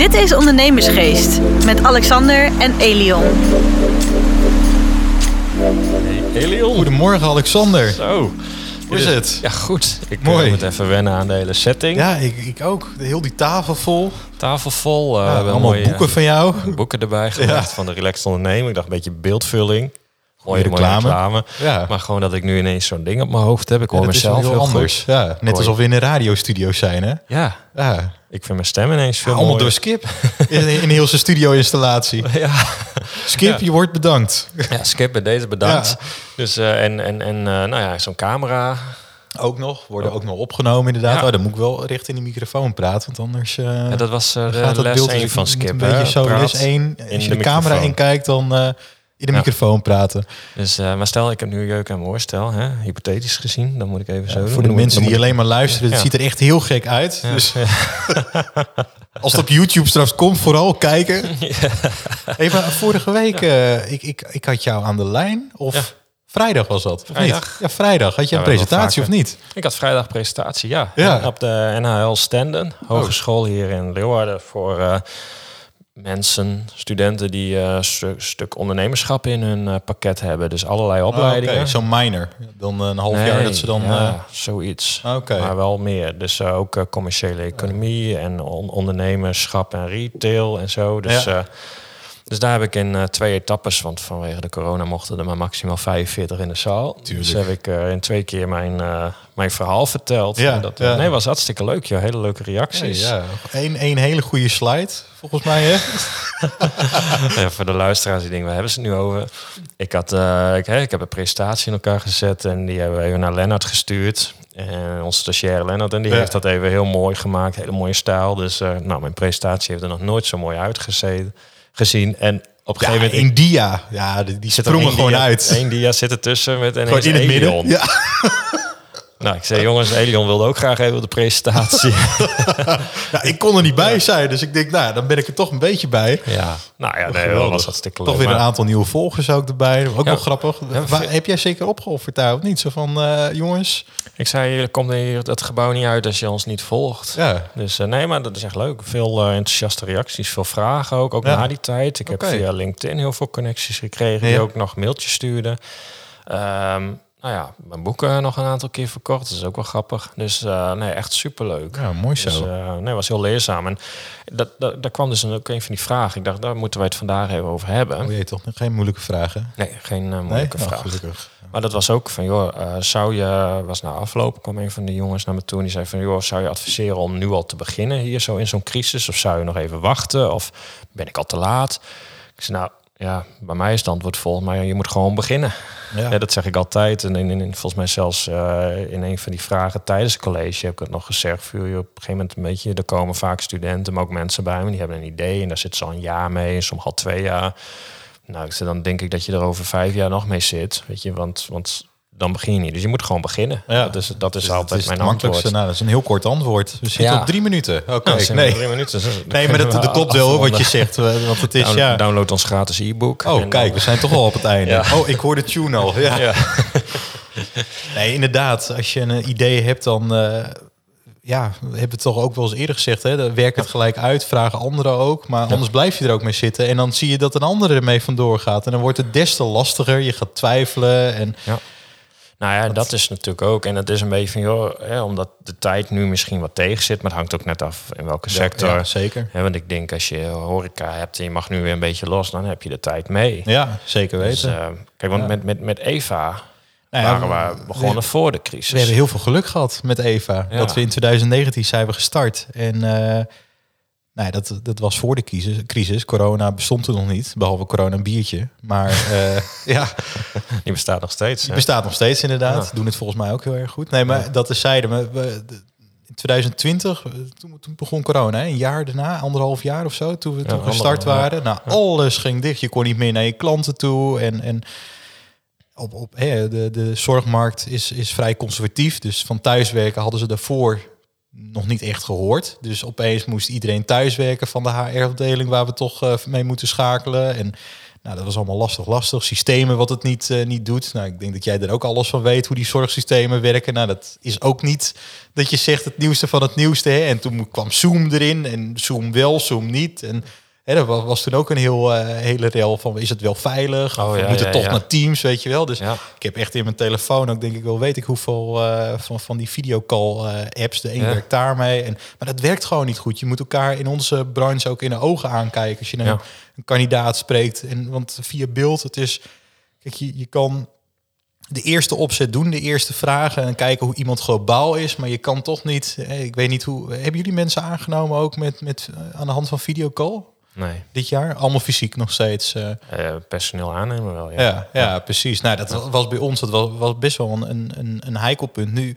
Dit is Ondernemersgeest met Alexander en Elion. Hey, Elion. Goedemorgen Alexander. Zo. Hoe is het? Ja, goed. Ik Mooi. eh, moet even wennen aan de hele setting. Ja, ik, ik ook. Heel die tafel vol. Tafel vol. eh, we Ja, hebben allemaal mooie, boeken van jou. eh, boeken erbij gemaakt van de Relaxed Ondernemer. Ik dacht een beetje beeldvulling. Mooie reclame. reclame. Ja. Maar gewoon dat ik nu ineens zo'n ding op mijn hoofd heb. Ik hoor Ja, mezelf heel heel anders. goed. Ja, net alsof we in een radiostudio zijn, hè? Ja, Ja. ik vind mijn stem ineens veel Allemaal mooier. door Skip. In, in heel zijn studio-installatie. Ja. Skip, je wordt bedankt. ja, Skip bij deze bedankt. Dus, eh, en en, en eh, nou ja, zo'n camera. Ook nog. Worden ook nog opgenomen, inderdaad. Ja. Oh, dan moet ik wel recht in die microfoon praten, want anders... eh, Ja, dat was gaat de het les beeld 1 dus van Skip. Een beetje zo, les 1. in Als je de de, camera microfoon. inkijkt, dan in de Ja. microfoon praten. Dus, eh, maar stel, ik heb nu jeuk aan mijn oorstel, hè? hypothetisch gezien, dan moet ik even zo doen. Voor de mensen die alleen maar luisteren, het ziet er echt heel gek uit. Dus als het op YouTube straks komt, vooral kijken. Maar vorige week, eh, ik, ik, ik had jou aan de lijn. Of vrijdag was dat? Of Vrijdag. niet? Ja, vrijdag. Had je een presentatie of niet? Ik had vrijdag presentatie, ja. Ja. Op de NHL Stenden, hogeschool hier in Leeuwarden. Voor eh, mensen, studenten die eh, een stu- stuk ondernemerschap in hun eh, pakket hebben. Dus allerlei opleidingen. Oh, Zo'n minor. Dan een half jaar dat ze dan... ja, eh, zoiets. Maar wel meer. Dus ook commerciële economie en on- ondernemerschap en retail en zo. Dus, Ja. Dus daar heb ik in eh, twee etappes, want vanwege de corona mochten er maar maximaal 45 in de zaal. Tuurlijk. Dus heb ik eh, in twee keer mijn, eh, mijn verhaal verteld. Ja, dat ja. nee, was hartstikke leuk. Ja, hele leuke reacties. ja. Eén één hele goede slide, volgens mij. Hè? Ja, voor de luisteraars die denken, waar hebben ze het nu over? Ik, had, ik, ik heb een presentatie in elkaar gezet en die hebben we even naar Lennart gestuurd. En onze stagiaire Lennart, en die Ja. heeft dat even heel mooi gemaakt. Hele mooie stijl. Dus nou, mijn presentatie heeft er nog nooit zo mooi uitgezien. Gezien. En op een Ja, gegeven moment... in dia. Ja, die, die zit er gewoon uit. één dia zit er tussen met Gewoon in het midden. Ja. Nou, ik zei, jongens, Elion wilde ook graag even de presentatie. ja, ik kon er niet bij zijn, dus ik denk, nou, dan ben ik er toch een beetje bij. ja, nou ja, nee, dat was hartstikke leuk. Toch weer een aantal nieuwe volgers ook erbij. Ook Ja. wel grappig. Ja, Waar- veel- heb jij zeker opgeofferd daar of niet? Zo van, eh, jongens. Ik zei, je komt hier het gebouw niet uit als je ons niet volgt. Ja. Dus eh, nee, maar dat is echt leuk. Veel eh, enthousiaste reacties, veel vragen ook, ook Ja. na die tijd. Ik heb via LinkedIn heel veel connecties gekregen Ja. die ook nog mailtjes stuurden. Ehm, nou ja, mijn boeken nog een aantal keer verkocht. Dat is ook wel grappig. Dus eh, nee, echt superleuk. Ja, mooi zo. Dus, nee, was heel leerzaam. En dat, dat, daar kwam dus ook een van die vragen. Ik dacht, daar moeten wij het vandaag even over hebben. oh, je toch geen moeilijke vragen? Nee, geen eh, Nee? moeilijke Nou, vraag. gelukkig. Maar dat was ook van, joh, zou je, was na afloop, kwam een van de jongens naar me toe en die zei van, joh, zou je adviseren om nu al te beginnen hier zo in zo'n crisis? Of zou je nog even wachten? Of ben ik al te laat? Ik zei, nou, ja, bij mij is het antwoord volgens mij, je moet gewoon beginnen. Ja. Ja. dat zeg ik altijd. En in, in, in- volgens mij zelfs eh, in een van die vragen tijdens het college heb ik het nog gezegd. Voor je op een gegeven moment een beetje, er komen vaak studenten, maar ook mensen bij me, die hebben een idee en daar zit ze al een jaar mee, en sommige al twee jaar. Nou, dan denk ik dat je er over vijf jaar nog mee zit. Weet je, want, want dan begin je niet. Dus je moet gewoon beginnen. Ja. Dat is, dat is Dus altijd is mijn antwoord. Nou, dat is een heel kort antwoord. We zitten Ja. op drie minuten. Oké, Nou, nee. drie minuten. Nee, maar dat, dat klopt wel wat je zegt. Want het is, Down- ja... Download ons gratis e-book. Oh, En kijk, dan- we zijn toch al op het einde. Ja. Oh, ik hoor de tune al. Ja. Ja. Nee, inderdaad. Als je een idee hebt, dan... eh, ja, we hebben het toch ook wel eens eerder gezegd. Hè? Werk het gelijk uit, vragen anderen ook. Maar anders blijf je er ook mee zitten. En dan zie je dat een ander ermee vandoor gaat. En dan wordt het des te lastiger. Je gaat twijfelen. En Nou ja, dat is natuurlijk ook. En het is een beetje van, joh, hè, omdat de tijd nu misschien wat tegen zit. Maar het hangt ook net af in welke sector. Ja, zeker. Hè, want ik denk, als je horeca hebt en je mag nu weer een beetje los, dan heb je de tijd mee. Ja, zeker Dus, weten. eh, kijk, want Ja. met, met, met Eva Nou ja, waren we begonnen voor de crisis. We hebben heel veel geluk gehad met Eva. Dat we in 2019 zijn we gestart. En eh, ja, dat, dat was voor de crisis, crisis. Corona bestond er nog niet, behalve corona een biertje. Maar eh, ja, Die bestaat nog steeds. die bestaat nog steeds inderdaad. Ja. Doen het volgens mij ook heel erg goed. Nee, maar dat is zijde. De- in 2020, eh, toen, toen begon corona, een jaar daarna, anderhalf jaar of zo, toen we toen gestart waren. Nou, alles ging dicht. Je kon niet meer naar je klanten toe. En, en op, op, hè, de, de zorgmarkt is, is vrij conservatief. Dus van thuiswerken hadden ze daarvoor nog niet echt gehoord. Dus opeens moest iedereen thuiswerken van de HR-afdeling waar we toch eh, mee moeten schakelen. En Nou, dat was allemaal lastig, lastig. Systemen wat het niet, eh, niet doet. Nou, ik denk dat jij er ook alles van weet hoe die zorgsystemen werken. Nou, dat is ook niet dat je zegt het nieuwste van het nieuwste. En toen kwam Zoom erin en Zoom wel, Zoom niet. En hè, dat was, toen ook een heel, eh, hele rel van is het wel veilig? Oh, of ja, moeten ja, toch ja. naar Teams, weet je wel. Dus Ja. ik heb echt in mijn telefoon ook denk ik wel, weet ik hoeveel eh, van, van die videocall eh, apps. De een werkt daarmee. En, maar dat werkt gewoon niet goed. Je moet elkaar in onze branche ook in de ogen aankijken. Als je Ja. een, kandidaat spreekt. En, want via beeld, het is... Kijk, je, je kan de eerste opzet doen, de eerste vragen en kijken hoe iemand globaal is. Maar je kan toch niet, ik weet niet hoe. Hebben jullie mensen aangenomen ook met, met aan de hand van videocall Nee, dit jaar? Allemaal fysiek nog steeds. eh. Eh, personeel aannemen wel, ja. ja, ja, precies. Nou, dat was bij ons, dat was, was best wel een, een, een, een heikelpunt. Nu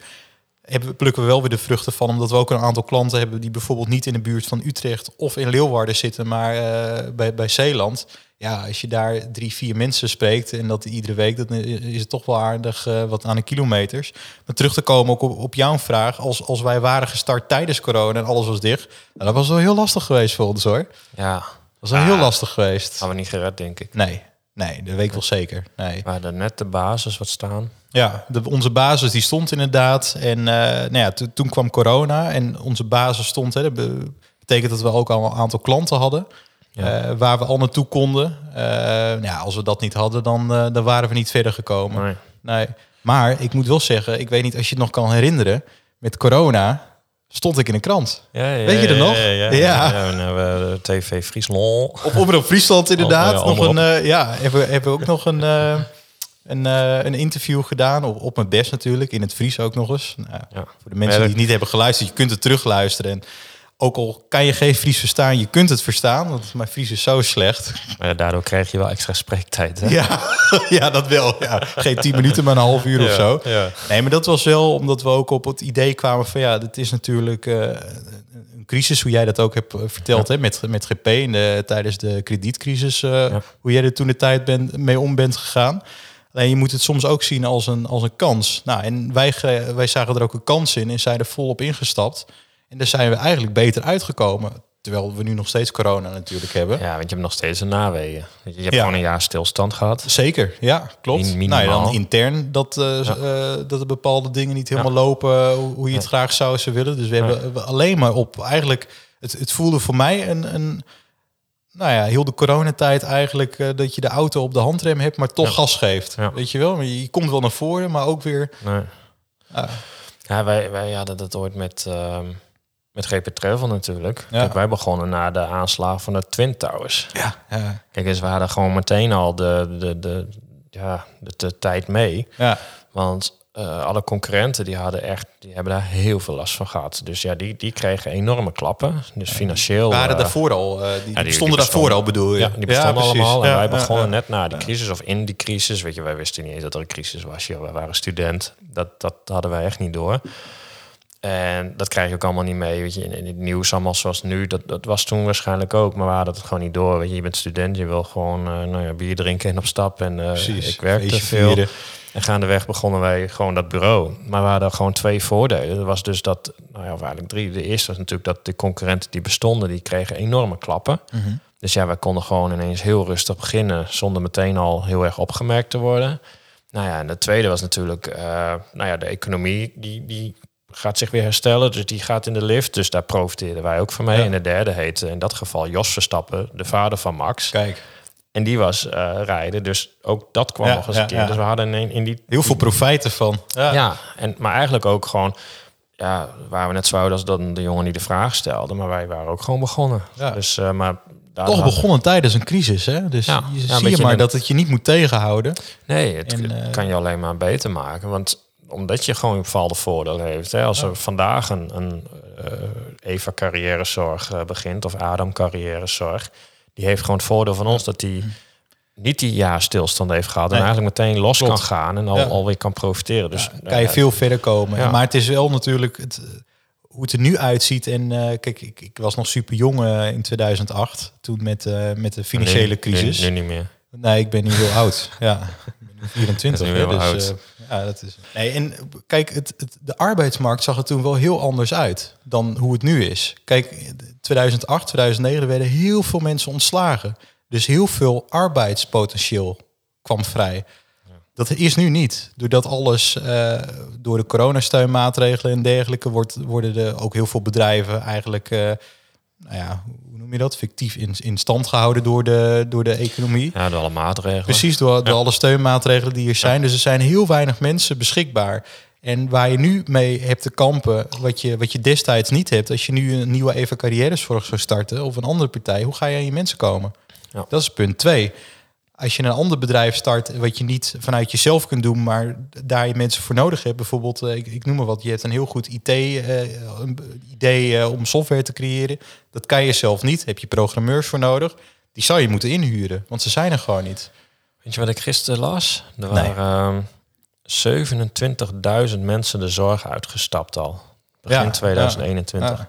hebben, we- plukken we wel weer de vruchten van, omdat we ook een aantal klanten hebben die bijvoorbeeld niet in de buurt van Utrecht of in Leeuwarden zitten, maar eh, bij, bij Zeeland. Ja, als je daar drie, vier mensen spreekt en dat iedere week, dan is het toch wel aardig eh, wat aan de kilometers. Maar terug te komen ook op, op jouw vraag, als, als wij waren gestart tijdens corona en alles was dicht, nou, dat was wel heel lastig geweest voor ons hoor. Ja, Dat was wel Ah. heel lastig geweest. hadden we niet gered, denk ik. Nee, nee, dat weet ik wel zeker. Nee. We hadden net de basis wat staan. Ja, de, onze basis die stond inderdaad. En eh, nou ja, to- toen kwam corona en onze basis stond. Hè, dat be- betekent dat we ook al een aantal klanten hadden. Ja. eh, waar we al naartoe konden. Eh, nou ja, als we dat niet hadden, dan, dan waren we niet verder gekomen. Nee. Nee. Maar ik moet wel zeggen, ik weet niet als je het nog kan herinneren. Met corona stond ik in een krant. Ja, ja, Weet je er nog? Ja, ja, en, eh, we- TV Friesland. Op Omroep Friesland inderdaad. Oh, ja, nog een, eh, ja, hebben, we- hebben we ook nog een, eh, een, eh, een interview gedaan. Op, op mijn best natuurlijk. In het Fries ook nog eens. Nou, Ja. Voor de mensen die het niet hebben geluisterd, je kunt het terugluisteren. En ook al kan je geen Fries verstaan, je kunt het verstaan. Want mijn Fries is zo slecht. Maar ja, daardoor krijg je wel extra spreektijd. Hè? Ja, ja dat wel. Ja. Geen tien minuten, maar een half uur of zo. ja. Nee, maar dat was wel omdat we ook op het idee kwamen van ja, dit is natuurlijk eh, een crisis, hoe jij dat ook hebt eh, verteld hè, met, met GP in de, tijdens de kredietcrisis, eh, hoe jij er toen de tijd bent, mee om bent gegaan. Alleen je moet het soms ook zien als een, als een kans. Nou, en wij, wij zagen er ook een kans in en zijn er volop ingestapt. En daar zijn we eigenlijk beter uitgekomen. Terwijl we nu nog steeds corona natuurlijk hebben. Ja, want je hebt nog steeds een naweeën. Je hebt Ja. gewoon een jaar stilstand gehad. Zeker, ja, klopt. Min- nou ja, dan intern dat, Ja. eh, dat er bepaalde dingen niet helemaal lopen hoe je het graag zou ze willen. Dus we hebben we alleen maar op eigenlijk, het, het voelde voor mij een, een nou ja, heel de coronatijd eigenlijk eh, dat je de auto op de handrem hebt, maar toch Ja. gas geeft. Ja. Weet je wel, maar je komt wel naar voren, maar ook weer. Nee. ah, Ja, wij, wij hadden dat ooit met, ehm met GP Travel natuurlijk. Ja. Kijk, wij begonnen na de aanslag van de Twin Towers. ja, ja, Kijk eens, we hadden gewoon meteen al de, de, de, ja, de, de tijd mee. ja, Want eh, alle concurrenten die hadden echt, die hebben daar heel veel last van gehad. Dus ja, die, die kregen enorme klappen. Dus financieel. waren eh, daarvoor al, eh, die, die- die stonden daarvoor al bedoel je? Ja, die bestonden allemaal. En Ja, wij ja, begonnen ja. net na die crisis of in die crisis. Weet je, wij wisten niet eens dat er een crisis was. Wij waren student. Dat, dat hadden wij echt niet door. En dat krijg je ook allemaal niet mee. Weet je, in, het nieuws allemaal zoals nu. Dat, dat was toen waarschijnlijk ook. Maar we hadden het gewoon niet door. Weet je, je bent student. Je wil gewoon eh, nou ja, bier drinken en op stap. En eh, Precies. ik werkte Feestje veel. vieren. En gaandeweg begonnen wij gewoon dat bureau. Maar we hadden gewoon twee voordelen. Dat was dus dat, nou ja, of eigenlijk drie. De eerste was natuurlijk dat de concurrenten die bestonden, die kregen enorme klappen. Mhm. Dus ja, wij konden gewoon ineens heel rustig beginnen, zonder meteen al heel erg opgemerkt te worden. Nou ja, en de tweede was natuurlijk, eh, nou ja, de economie die, die gaat zich weer herstellen. Dus die gaat in de lift. Dus daar profiteerden wij ook van mee. Ja. En de derde heette in dat geval Jos Verstappen, de vader van Max. Kijk, En die was eh rijden. Dus ook dat kwam Ja, nog eens ja, een keer. Dus we hadden in, in die heel veel profijt ervan. Ja, en, maar eigenlijk ook gewoon... Ja, waren we net zo oud als dan de jongen die de vraag stelde. Maar wij waren ook gewoon begonnen. Ja. Dus, eh, maar daar Toch begonnen tijdens een crisis, hè? Dus Ja, je, zie je maar een- dat het je niet moet tegenhouden. Nee, het, En, eh, kan je alleen maar beter maken. Want omdat je gewoon bepaalde voordelen heeft. Hè? Als er vandaag een, een eh, Eva carrièrezorg eh, begint... of Adam carrièrezorg... die heeft gewoon het voordeel van ons dat die niet die jaar stilstand heeft gehad... Nee. en eigenlijk meteen los Klopt. kan gaan en al, Ja. alweer kan profiteren. Dus Ja, kan je veel verder komen. Maar het is wel natuurlijk het, eh, hoe het er nu uitziet. En kijk, ik, ik was nog super jong in 2008, toen met, met de financiële nu- crisis. Nu, nu niet meer. Nee, ik ben nu heel oud. Ja, ik ben nu 24. Dat is nu hè, wel dus, ja, dat is. Nee, en kijk, het, het, de arbeidsmarkt zag er toen wel heel anders uit dan hoe het nu is. Kijk, 2008, 2009 er werden heel veel mensen ontslagen. Dus heel veel arbeidspotentieel kwam vrij. Dat is nu niet. Doordat alles uh, door de coronasteunmaatregelen en dergelijke wordt, worden er ook heel veel bedrijven eigenlijk, uh, nou ja, hoe noem je dat? Fictief in, in stand gehouden door de, door de economie. Ja, door alle maatregelen. Precies, door, door alle steunmaatregelen die er zijn. Dus er zijn heel weinig mensen beschikbaar. En waar je nu mee hebt te kampen, wat je, wat je destijds niet hebt, als je nu een nieuwe Eva Carrièreszorg zou starten of een andere partij, hoe ga je aan je mensen komen? Ja. Dat is punt twee als je een ander bedrijf start, wat je niet vanuit jezelf kunt doen, maar daar je mensen voor nodig hebt. Bijvoorbeeld, eh, ik, ik noem maar wat, je hebt een heel goed IT, uh, eh, idee uh, om software te creëren. Dat kan je zelf niet. Heb je programmeurs voor nodig. Die zou je moeten inhuren, want ze zijn er gewoon niet. Weet je wat ik gisteren las? Er waren 27.000 ehm, mensen de zorg uitgestapt al. Begin ja, 2021.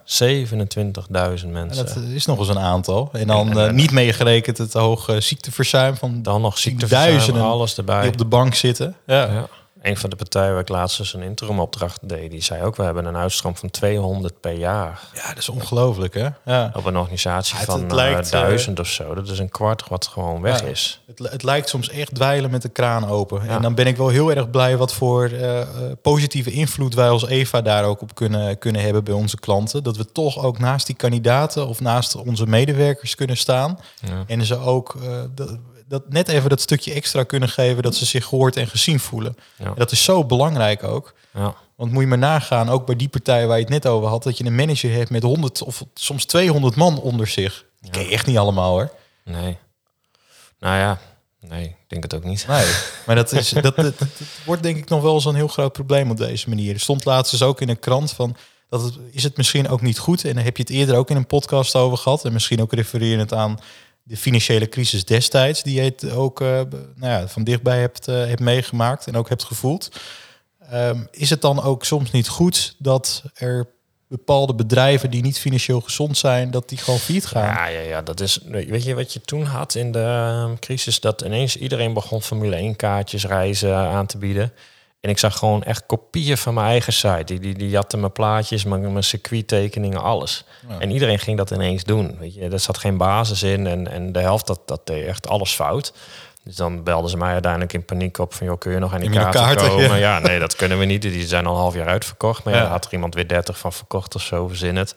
27.000 mensen. dat is nog eens een aantal. En dan uh, niet meegerekend het hoge ziekteverzuim van dan nog ziekteverzuim, alles erbij. Die op de bank zitten. Ja een van de partijen waar ik laatst eens een interim opdracht deed, die zei ook, we hebben een uitstroom van 200 per jaar. Ja, dat is ongelooflijk hè? Ja. Op een organisatie van het lijkt, uh, duizend of zo. Dat is een kwart wat gewoon weg is. Het, het, lijkt soms echt dweilen met de kraan open. En dan ben ik wel heel erg blij wat voor uh, positieve invloed wij als Eva daar ook op kunnen, kunnen hebben bij onze klanten. Dat we toch ook naast die kandidaten of naast onze medewerkers kunnen staan. En ze ook... Uh, dat net even dat stukje extra kunnen geven dat ze zich gehoord en gezien voelen. Ja. dat is zo belangrijk ook. Ja. Want moet je maar nagaan, ook bij die partij waar je het net over had, dat je een manager hebt met 100 of soms 200 man onder zich. Die ken je echt niet allemaal hoor. Nee. Nou ja, nee, ik denk het ook niet. Nee, maar dat, is, dat, dat, wordt denk ik nog wel eens een heel groot probleem op deze manier. Er stond laatst dus ook in een krant van, dat het, is het misschien ook niet goed. En dan heb je het eerder ook in een podcast over gehad. En misschien ook refererend aan de financiële crisis destijds, die je ook uh, nou ja, van dichtbij hebt, uh, hebt meegemaakt en ook hebt gevoeld. Um, is het dan ook soms niet goed dat er bepaalde bedrijven die niet financieel gezond zijn, dat die gewoon failliet gaan? Ja, ja, ja, dat is. Weet je wat je toen had in de ehm, crisis? Dat ineens iedereen begon Formule 1 kaartjes reizen aan te bieden. En ik zag gewoon echt kopieën van mijn eigen site. Die, die, die jatten mijn plaatjes, mijn, mijn circuittekeningen, alles. En iedereen ging dat ineens doen. Weet je, er zat geen basis in en, en de helft dat, dat deed echt alles fout. Dus dan belden ze mij uiteindelijk in paniek op van... joh, kun je nog aan die kaarten, kaarten, komen? Ja. nee, dat kunnen we niet. Die zijn al een half jaar uitverkocht. Maar ja, had er iemand weer 30 van verkocht of zo, verzin het.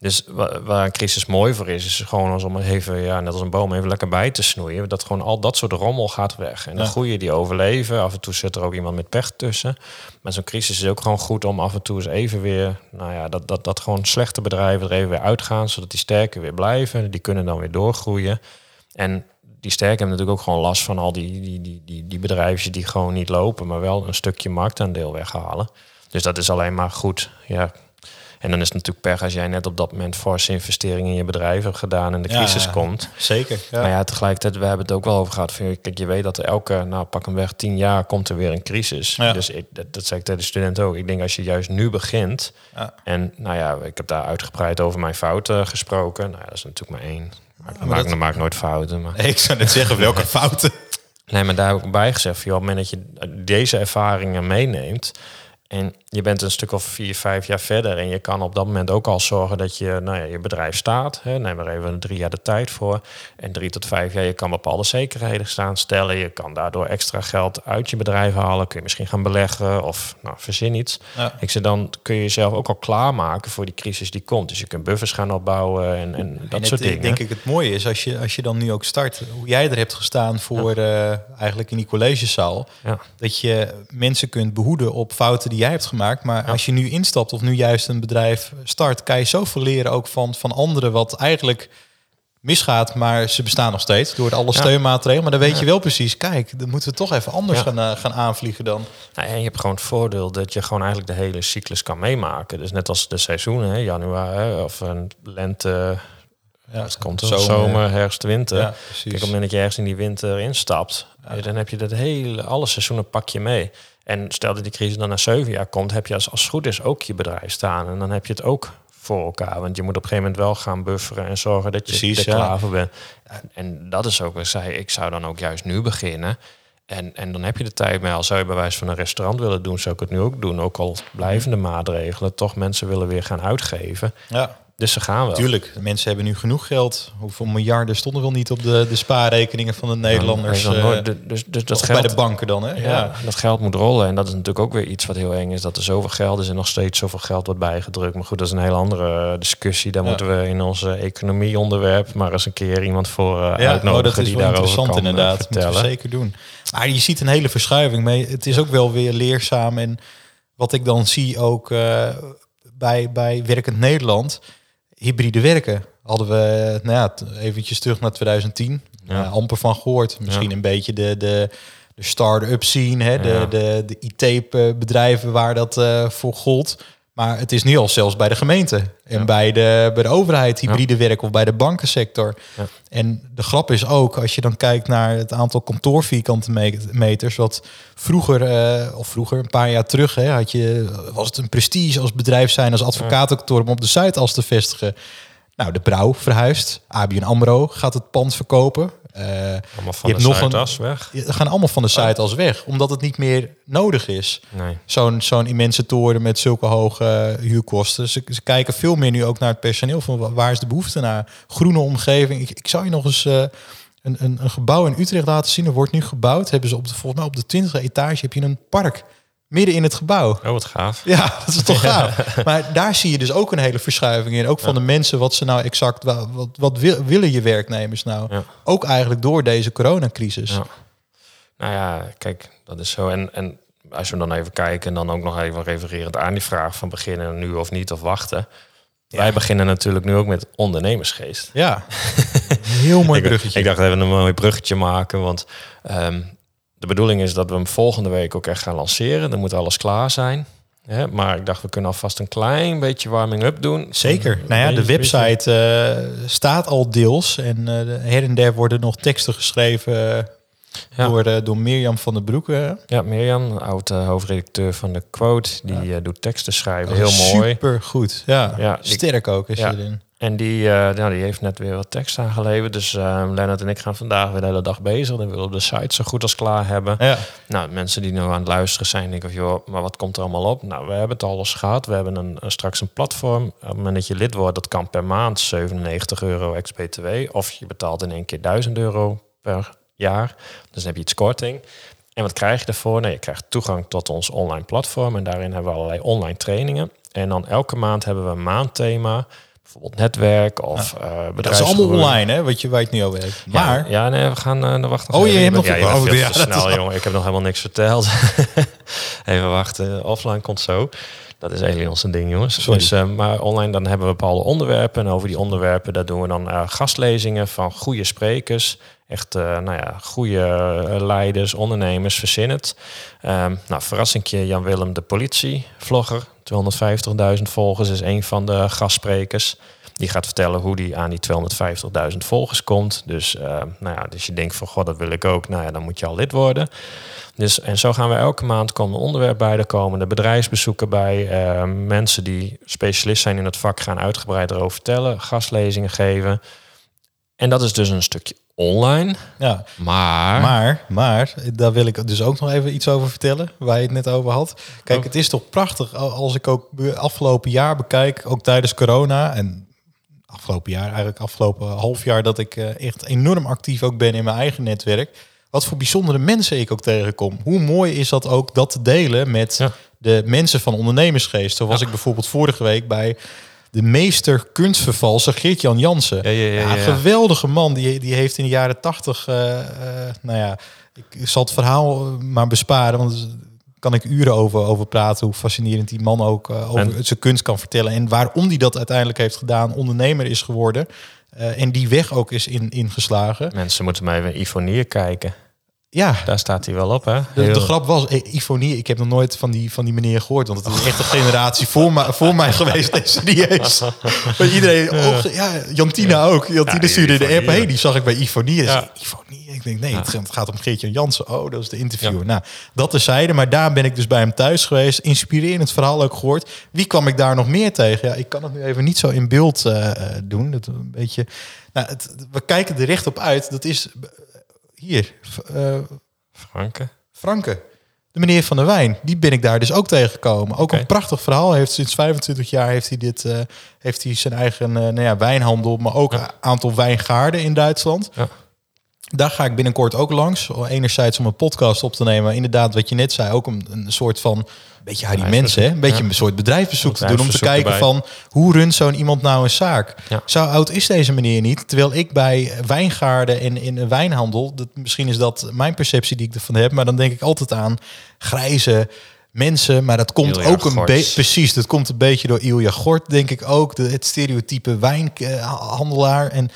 Dus waar een crisis mooi voor is, is gewoon als om even, ja, net als een boom, even lekker bij te snoeien. Dat gewoon al dat soort rommel gaat weg. En de ja. goede die overleven. Af en toe zit er ook iemand met pech tussen. Maar zo'n crisis is ook gewoon goed om af en toe eens even weer, nou ja, dat, dat, dat gewoon slechte bedrijven er even weer uitgaan, zodat die sterker weer blijven. Die kunnen dan weer doorgroeien. En die sterken hebben natuurlijk ook gewoon last van al die, die, die, die, die bedrijven die gewoon niet lopen, maar wel een stukje marktaandeel weghalen. Dus dat is alleen maar goed. Ja, en dan is het natuurlijk pech als jij net op dat moment forse investeringen in je bedrijf hebt gedaan en de crisis komt. Zeker. Ja. Maar ja, tegelijkertijd, we hebben het ook wel over gehad. Van, kijk, je weet dat er elke, nou pak hem weg, tien jaar komt er weer een crisis. Dus ik, dat, dat zei ik tegen de studenten ook. Ik denk als je juist nu begint. En nou ja, ik heb daar uitgebreid over mijn fouten gesproken. Nou ja, dat is natuurlijk maar één. Ik maak, maak nooit fouten. Maar... Ik zou net zeggen, welke fouten? Nee, maar daar heb ik bij gezegd. Joh, op het moment dat je deze ervaringen meeneemt en je bent een stuk of vier, vijf jaar verder. En je kan op dat moment ook al zorgen dat je, nou ja, je bedrijf staat. Hè, neem er even drie jaar de tijd voor. En drie tot vijf jaar, je kan bepaalde zekerheden staan stellen. Je kan daardoor extra geld uit je bedrijf halen. Kun je misschien gaan beleggen of nou, verzin iets. Ik zeg dan kun je jezelf ook al klaarmaken voor die crisis die komt. Dus je kunt buffers gaan opbouwen en, en dat soort dingen. Denk ik het mooie is als je, als je dan nu ook start, hoe jij er hebt gestaan voor uh, eigenlijk in die collegezaal. Ja. Dat je mensen kunt behoeden op fouten die jij hebt gemaakt. Maar als je nu instapt of nu juist een bedrijf start, kan je zoveel leren ook van, van anderen wat eigenlijk misgaat, maar ze bestaan nog steeds door alle steunmaatregelen. Maar dan weet je wel precies, kijk, dan moeten we toch even anders gaan, uh, gaan aanvliegen dan. Nou, en je hebt gewoon het voordeel dat je gewoon eigenlijk de hele cyclus kan meemaken. Dus net als de seizoenen, hè, januari of een lente. Ja, het komt zomer, zomer, herfst, winter. Kijk, op het moment dat je ergens in die winter instapt, dan heb je dat hele, alle seizoenen pak je mee. En stel dat die crisis dan na zeven jaar komt, heb je als, als het goed is ook je bedrijf staan. En dan heb je het ook voor elkaar. Want je moet op een gegeven moment wel gaan bufferen en zorgen dat je Precies, klaar voor bent. En dat is ook wat ik zei. Ik zou dan ook juist nu beginnen. En, en dan heb je de tijd mee. Als zou je bij wijze van een restaurant willen doen, zou ik het nu ook doen. Ook al blijvende maatregelen, toch mensen willen weer gaan uitgeven. Ja. Dus ze gaan wel. Tuurlijk, de mensen hebben nu genoeg geld. Hoeveel miljarden stonden wel niet op de, de spaarrekeningen van de Nederlanders? Ja, eh, nooit- dus, dus, dus dat geld, bij de banken dan, hè? ja, dat geld moet rollen. En dat is natuurlijk ook weer iets wat heel eng is. Dat er zoveel geld is en nog steeds zoveel geld wordt bijgedrukt. Maar goed, dat is een hele andere eh, discussie. Daar Ja. moeten we in onze economie-onderwerp maar eens een keer iemand voor eh Ja, uitnodigen oh, dat is die wel daarover interessant kan, inderdaad. Moeten we zeker doen. Maar je ziet een hele verschuiving mee. Het is ook wel weer leerzaam. En wat ik dan zie ook bij, bij Werkend Nederland, hybride werken. Hadden we, nou ja, eventjes terug naar 2010, Ja. eh, amper van gehoord. Misschien Ja. een beetje de, de, de start-up scene, hè, de, Ja. de, de IT-bedrijven waar dat eh, voor gold. Maar het is nu al zelfs bij de gemeente en Ja. bij, de, bij de overheid hybride werk of bij de bankensector. Ja. En de grap is ook, als je dan kijkt naar het aantal kantoorvierkante me- meters, wat vroeger, eh, of vroeger, een paar jaar terug, hè, had je, was het een prestige als bedrijf zijn, als advocatenkantoor om op de Zuidas te vestigen. Nou, de Brouw verhuist, ABN AMRO gaat het pand verkopen. Allemaal van Je de hebt nog een- Zuidas weg. die gaan allemaal van de Zuidas weg, omdat het niet meer nodig is Nee. zo'n zo'n immense toren met zulke hoge huurkosten. Ze, ze kijken veel meer nu ook naar het personeel. Van wa- waar is de behoefte naar? Groene omgeving. Ik, ik zou je nog eens eh, een, een, een gebouw in Utrecht laten zien. Er wordt nu gebouwd. Hebben ze op de, volgens mij op de 20e etage heb je een park midden in het gebouw. Oh, wat gaaf. Ja, dat is toch gaaf. Maar daar zie je dus ook een hele verschuiving in. Ook van de mensen, wat ze nou exact, wa- wat, wat wil- willen je werknemers nou? Ja. Ook eigenlijk door deze coronacrisis. Ja. Nou ja, kijk, dat is zo. En, en als we dan even kijken en dan ook nog even refererend aan die vraag van beginnen nu of niet of wachten. Wij beginnen natuurlijk nu ook met ondernemersgeest. Ja, heel mooi ik, bruggetje. ik dacht even een mooi bruggetje maken, want ehm, de bedoeling is dat we hem volgende week ook echt gaan lanceren. Dan moet alles klaar zijn. Hè? Maar ik dacht, we kunnen alvast een klein beetje warming-up doen. Zeker. Nou ja, de website eh, staat al deels. En eh, her en der worden nog teksten geschreven eh, Ja. door, door Mirjam van der Broek. Ja, Mirjam, oud hoofdredacteur van de Quote, die doet teksten schrijven. Heel mooi. Super goed. Ja, sterk ook is je erin. En die, eh, nou, die heeft net weer wat tekst aangeleverd. Dus eh Lennart en ik gaan vandaag weer de hele dag bezig. Dan willen we de site zo goed als klaar hebben. Ja. Nou, mensen die nu aan het luisteren zijn, denken van, joh, maar wat komt er allemaal op? Nou, we hebben het alles gehad. We hebben een, een- straks een platform. Op het moment dat je lid wordt, dat kan per maand 97 euro ex-BTW. Of je betaalt in één keer 1000 euro per jaar. Dus dan heb je iets korting. En wat krijg je ervoor? Nee, je krijgt toegang tot ons online platform. En daarin hebben we allerlei online trainingen. En dan elke maand hebben we een maandthema. Bijvoorbeeld netwerk of eh Dat is allemaal online, hè, wat je, waar je het nu over hebt. Ja, Maar, Ja, nee, we gaan uh, wachten. Oh, je hebt nog- ja, oh, ja, te dat snel, jongen. Ik heb nog helemaal niks verteld. even wachten. Offline komt zo. Dat is eigenlijk ons ding, jongens. Sorry. Dus, eh, maar online dan hebben we bepaalde onderwerpen. En over die onderwerpen, daar doen we dan gastlezingen van goede sprekers. Echt, nou ja, goede leiders, ondernemers, verzin het. Ehm, nou, verrassingje, Jan-Willem de politie-vlogger. 250.000 volgers is een van de gastsprekers. Die gaat vertellen hoe die aan die 250.000 volgers komt. Dus, eh, nou ja, dus je denkt van, god, dat wil ik ook. Nou ja, dan moet je al lid worden. Dus, en zo gaan we elke maand komen onderwerp bij. Er komen de bedrijfsbezoeken bij. eh, mensen die specialist zijn in het vak gaan uitgebreid erover vertellen. Gastlezingen geven. En dat is dus een stukje online. ja, Maar, maar, maar, daar wil ik dus ook nog even iets over vertellen, waar je het net over had. Kijk, Oh. het is toch prachtig al- als ik ook afgelopen jaar bekijk, ook tijdens corona en afgelopen jaar, eigenlijk afgelopen half jaar, dat ik eh, echt enorm actief ook ben in mijn eigen netwerk. Wat voor bijzondere mensen ik ook tegenkom. Hoe mooi is dat ook dat te delen met Ja. de mensen van ondernemersgeest. Zo was Ja. ik bijvoorbeeld vorige week bij de meester kunstvervalser Geert-Jan Jansen. Ja, ja, ja, ja. geweldige man. Die, die heeft in de jaren tachtig, eh, eh, nou ja, ik zal het verhaal eh, maar besparen, want daar kan ik uren over, over praten. Hoe fascinerend die man ook over En- zijn kunst kan vertellen. En waarom die dat uiteindelijk heeft gedaan, ondernemer is geworden. en die weg ook is in, ingeslagen. mensen moeten maar even Ivonier kijken. Ja, Daar staat hij wel op, hè? de, grap was, eh, Ifonie, ik heb nog nooit van die, van die meneer gehoord. Want het is echt een generatie voor, mij voor mij geweest. Nee, serieus. Maar iedereen, ja, Jantina ook. Jantina die stuurde de app. Hey, die zag ik bij Ifonie. Ja. Ja. Ifonie. Ik denk, nee, het gaat om Geert-Jan Jansen. Oh, dat is de interviewer. Nou, dat terzijde. Maar daar ben ik dus bij hem thuis geweest. Inspirerend verhaal ook gehoord. Wie kwam ik daar nog meer tegen? Ja, ik kan het nu even niet zo in beeld eh, eh, doen. Dat een beetje... Nou, het, we kijken er recht op uit. Dat is... Hier, eh, Franke. Franke. De meneer van de wijn, die ben ik daar dus ook tegengekomen. Ook een prachtig verhaal. Heeft sinds 25 jaar heeft hij dit, eh, heeft hij zijn eigen eh, nou ja, wijnhandel, maar ook een aantal wijngaarden in Duitsland. Ja. Daar ga ik binnenkort ook langs. Enerzijds om een podcast op te nemen. Inderdaad, wat je net zei, ook een, een soort van... Beetje Harry mensen, hè? Een beetje een soort bedrijfsbezoek te doen. Om te kijken erbij. van hoe runt zo'n iemand nou een zaak. Ja. Zo oud is deze meneer niet. Terwijl ik bij wijngaarden en in een wijnhandel... Dat, misschien is dat mijn perceptie die ik ervan heb. Maar dan denk ik altijd aan grijze mensen. Maar dat komt Ilja ook een beetje... Precies, dat komt een beetje door Ilja Gort, denk ik ook. De, het stereotype wijnhandelaar. En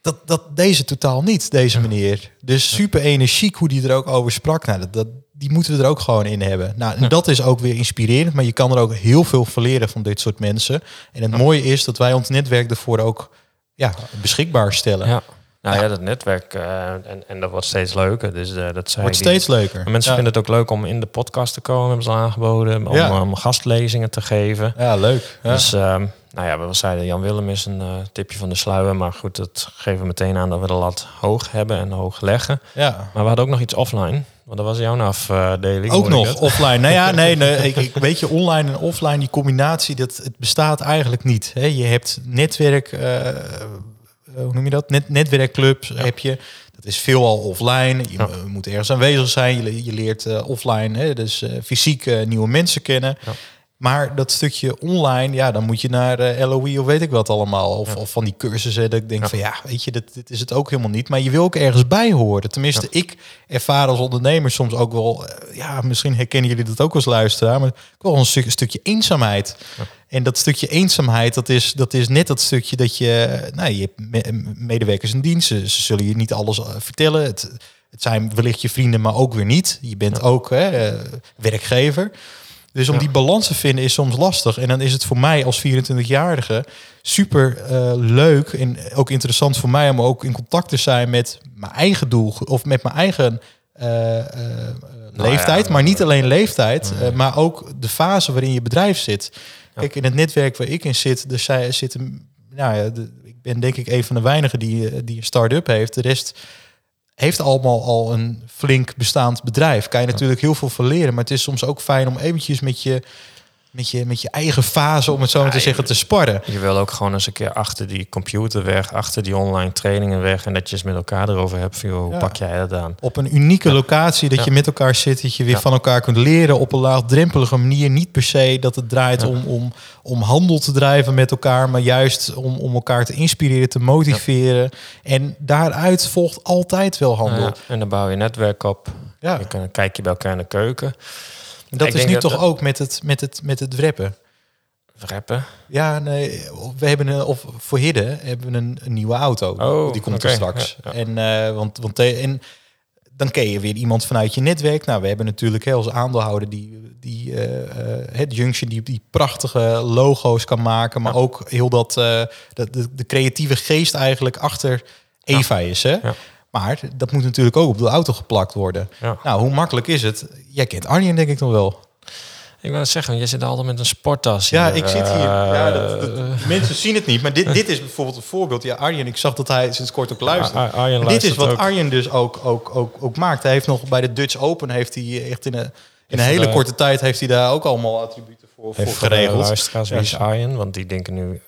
dat, dat deze totaal niet, deze meneer. Dus super energiek hoe die er ook over sprak. Nou, dat, dat, die moeten we er ook gewoon in hebben. Nou, en dat is ook weer inspirerend, maar je kan er ook heel veel van leren van dit soort mensen. En het mooie is dat wij ons netwerk ervoor ook ja, beschikbaar stellen. Ja. Nou ja, dat netwerk. eh, en, en dat wordt steeds leuker. Dus eh, dat zei Wordt die- steeds leuker. Maar Mensen ja. vinden het ook leuk om in de podcast te komen, hebben ze aangeboden. Om, Ja. om gastlezingen te geven. Ja, leuk. Dus ehm, nou ja, we zeiden Jan Willem is een eh, tipje van de sluier. Maar goed, dat geven we meteen aan dat we de lat hoog hebben en hoog leggen. ja. Maar we hadden ook nog iets offline. Want dat was jouw afdeling. Ook hoorde ik nog offline. Nou ja, nee, nee ik, ik weet je, online en offline, die combinatie, dat het bestaat eigenlijk niet. Hè? Je hebt netwerk, eh, eh, hoe noem je dat? Net, netwerkclubs heb je. Dat is veelal offline. Je Ja. eh, moet ergens aanwezig zijn. Je, je leert eh, offline, hè? dus eh, fysiek eh, nieuwe mensen kennen. Ja. Maar dat stukje online, ja, dan moet je naar eh, LOE of weet ik wat allemaal. Of, of van die cursussen. Dat ik denk Ja. van ja, weet je, dit, dit is het ook helemaal niet. Maar je wil ook ergens bij horen. Tenminste, ik ervaar als ondernemer soms ook wel, eh, ja, misschien herkennen jullie dat ook als luisteraar, maar ook wel een stuk, stukje eenzaamheid. En dat stukje eenzaamheid, dat is, dat is net dat stukje dat je, nou, je hebt me- medewerkers in dienst. Ze, ze zullen je niet alles eh, vertellen. Het, het zijn wellicht je vrienden, maar ook weer niet. Je bent ook hè, werkgever. Dus om Ja. die balans te vinden is soms lastig. En dan is het voor mij als 24-jarige super eh, leuk en ook interessant voor mij om ook in contact te zijn met mijn eigen doel of met mijn eigen eh, eh, leeftijd. ja, maar niet alleen leeftijd, maar ook de fase waarin je bedrijf zit. Kijk, in het netwerk waar ik in zit, er zij- zitten, nou ja, de- ik ben denk ik een van de weinigen die, die een start-up heeft. De rest heeft allemaal al een flink bestaand bedrijf. Kan je natuurlijk heel veel van leren, maar het is soms ook fijn om eventjes met je, met je, met je eigen fase, om het zo maar te zeggen, te sparren. Je wil ook gewoon eens een keer achter die computer weg, achter die online trainingen weg. En dat je eens met elkaar erover hebt. Van, joh, hoe Ja. pak jij dat aan? Op een unieke locatie, dat Ja. je met elkaar zit, dat je weer van elkaar kunt leren op een laagdrempelige manier. Niet per se dat het draait om, om, om handel te drijven met elkaar, maar juist om, om elkaar te inspireren, te motiveren. En daaruit volgt altijd wel handel. En dan bouw je netwerk op. Ja. Je kan, kijk je bij elkaar in de keuken. Dat ik is nu dat- toch ook met het, met het, met het wrappen. Rappen. Ja, nee, we hebben een, of voor Hidde hebben we een, een nieuwe auto. Oh, die komt er straks. ja, ja. En, eh, want, want te- en dan ken je weer iemand vanuit je netwerk. Nou, we hebben natuurlijk hè, als aandeelhouder die, die eh, eh, het Junction die, die prachtige logo's kan maken, maar ook heel dat eh, de, de, de creatieve geest eigenlijk achter Eva is. Hè? Maar dat moet natuurlijk ook op de auto geplakt worden. Ja. Nou, hoe makkelijk is het? Jij kent Arjen denk ik nog wel. Ik wil het zeggen, jij zit altijd met een sporttas. Ja, hier. ik zit hier. Ja, dat, dat- Eh, mensen zien het niet, maar dit, dit is bijvoorbeeld een voorbeeld. Ja, Arjen, ik zag dat hij sinds kort ook luistert. Ar- Arjen Maar dit is luistert wat ook. Arjen dus ook, ook, ook, ook maakt. Hij heeft nog bij de Dutch Open heeft hij echt in een, in een Heeft hele korte tijd heeft hij daar ook allemaal attributen voor, voor Even voor de geregeld. luisteraars, wie is Arjen? Want die denken nu...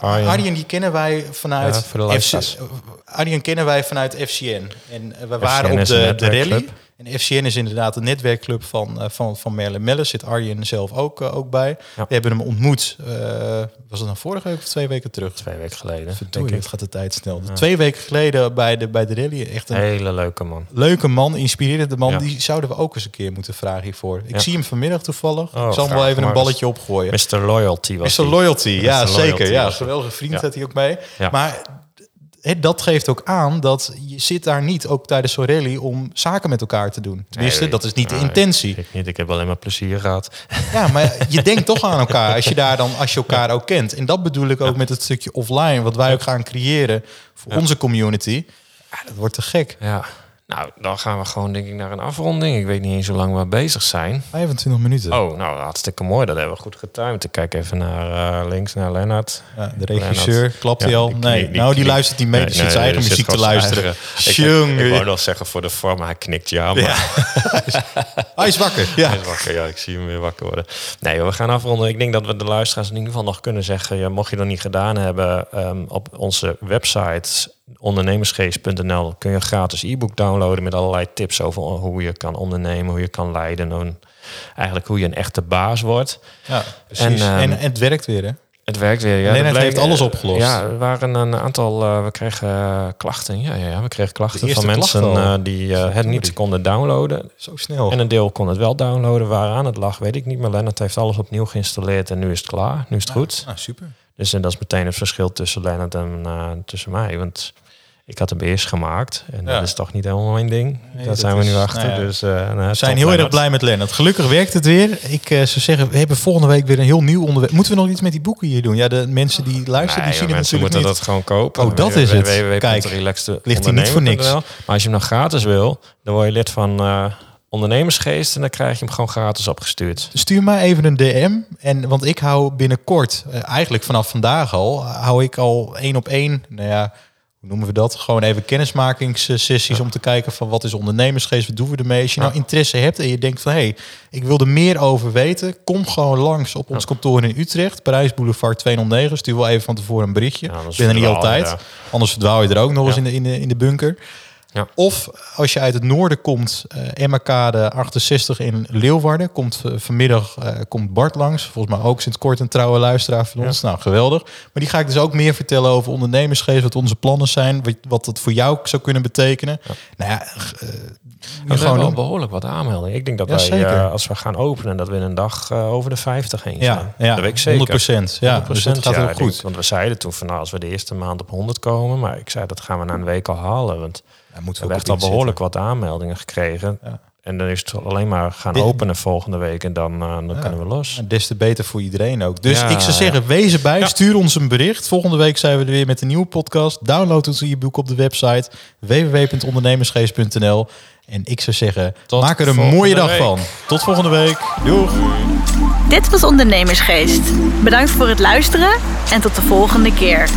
Arjen. Arjen. die kennen wij vanuit Ja, FC, luisteraars. Arjen kennen wij vanuit FCN. En eh, we FCN waren op de, de rally. En FCN is inderdaad een netwerkclub van, uh, van, van Merle Melle. Zit Arjen zelf ook, uh, ook bij. Ja. We hebben hem ontmoet. Uh, was het dan vorige week of twee weken terug? Twee weken geleden. Verdorie, het gaat de tijd snel. Ja. Twee weken geleden bij de, bij de rally. Echt een hele leuke man. Leuke man, inspirerende man. Ja. Die zouden we ook eens een keer moeten vragen hiervoor. Ik zie hem vanmiddag toevallig. Oh, ik zal hem wel even een balletje opgooien. Mr. Loyalty was Mr. die. Loyalty, ja Mr. zeker. Loyalty Ja, geweldige vriend had hij ook mee. Ja. Maar dat geeft ook aan dat je zit daar niet, ook tijdens zo'n rally, om zaken met elkaar te doen. Tenminste, Nee, dat is niet de intentie. Ik niet, ik heb alleen maar plezier gehad. Ja, maar je denkt toch aan elkaar als je daar dan, als je elkaar ook kent. En dat bedoel ik ook met het stukje offline, wat wij ook gaan creëren voor onze community. Dat wordt te gek. Ja. Nou, dan gaan we gewoon denk ik naar een afronding. Ik weet niet eens hoe lang we bezig zijn. 25 minuten. Oh, nou, hartstikke mooi. Dat hebben we goed getimed. Ik kijk even naar eh, links, naar Lennart. Ja, de regisseur, klopt hij Ja, al? die- nee, die- die nou die luistert niet mee, die zit Nee, zijn eigen zit muziek te luisteren. eigen- Ik, ik, wou nog zeggen voor de vorm, maar hij knikt ja. Maar Hij is wakker, ja. Hij is wakker, ja, ik zie hem weer wakker worden. Nee, we gaan afronden. Ik denk dat we de luisteraars in ieder geval nog kunnen zeggen... Mocht je dat niet gedaan hebben, ehm, op onze website ondernemersgeest.nl kun je een gratis e-book downloaden met allerlei tips over hoe je kan ondernemen, hoe je kan leiden en eigenlijk hoe je een echte baas wordt. ja precies. En, En, ehm, en het werkt weer, hè? Het werkt weer. Ja, Lennart heeft alles opgelost. Ja, er waren een aantal. eh, we kregen eh, klachten. Ja, ja, ja, we kregen klachten van mensen eh, die eh, het niet konden downloaden. Zo snel. En een deel kon het wel downloaden. Waaraan het lag, weet ik niet. Maar Lennart heeft alles opnieuw geïnstalleerd en nu is het klaar. Nu is het goed. Ah, super. Dus en dat is meteen het verschil tussen Lennart en eh, tussen mij. Want ik had hem eerst gemaakt. En Ja. dat is toch niet helemaal mijn ding. Nee, Daar zijn we nu achter. nou ja. Dus, eh, nou, We zijn heel erg blij met Lennart. Gelukkig werkt het weer. Ik eh, zou zeggen, we hebben volgende week weer een heel nieuw onderwerp. Moeten we nog iets met die boeken hier doen? Ja, de mensen die luisteren, Nee, die zien joh, het mensen natuurlijk moeten niet. dat gewoon kopen. Oh, dat is het. Kijk, ligt hier niet voor niks. Maar als je hem nog gratis wil, dan word je lid van eh, Ondernemersgeest. En dan krijg je hem gewoon gratis opgestuurd. Stuur mij even een DM. En, want ik hou binnenkort, eigenlijk vanaf vandaag al, hou ik al één op één, nou ja, hoe noemen we dat? Gewoon even kennismakingssessies om te kijken van wat is ondernemersgeest, wat doen we ermee? Als je nou interesse hebt en je denkt van hé, hey, ik wil er meer over weten, kom gewoon langs op ons kantoor in Utrecht, Parijs Boulevard 209. Stuur wel even van tevoren een berichtje. Ik ben er niet altijd. Anders verdwaal je er ook nog eens in de, in, de, in de bunker. Ja. Of als je uit het noorden komt, uh, Emma-kade 68 in Leeuwarden, komt uh, vanmiddag uh, komt Bart langs. Volgens mij ook sinds kort een trouwe luisteraar van ons. Ja. Nou, geweldig. Maar die ga ik dus ook meer vertellen over ondernemersgeest, wat onze plannen zijn, wat, wat het voor jou zou kunnen betekenen. Ja. Nou ja, uh, we gewoon behoorlijk wat aanmeldingen. Ik denk dat wij, uh, als we gaan openen, dat we in een dag uh, over de 50 heen zijn. Ja, ja dat weet ik zeker. 100 procent. Ja, 100%, dus dat gaat ja, heel goed. Denk, want we zeiden toen van, nou, als we de eerste maand op 100 komen, maar ik zei dat gaan we na een week al halen. Want ja, moeten we hebben echt al behoorlijk wat aanmeldingen gekregen. Ja. En dan is het alleen maar gaan Dit- openen volgende week en dan, uh, dan Ja. kunnen we los. En des te beter voor iedereen ook. Dus Ja, ik zou zeggen, ja. wees erbij. Ja. Stuur ons een bericht. Volgende week zijn we er weer met een nieuwe podcast. Download ons e-book op de website www.ondernemersgeest.nl. En ik zou zeggen, Tot maak er een mooie dag week. van. Tot volgende week. Doeg! Dit was Ondernemersgeest. Bedankt voor het luisteren en tot de volgende keer.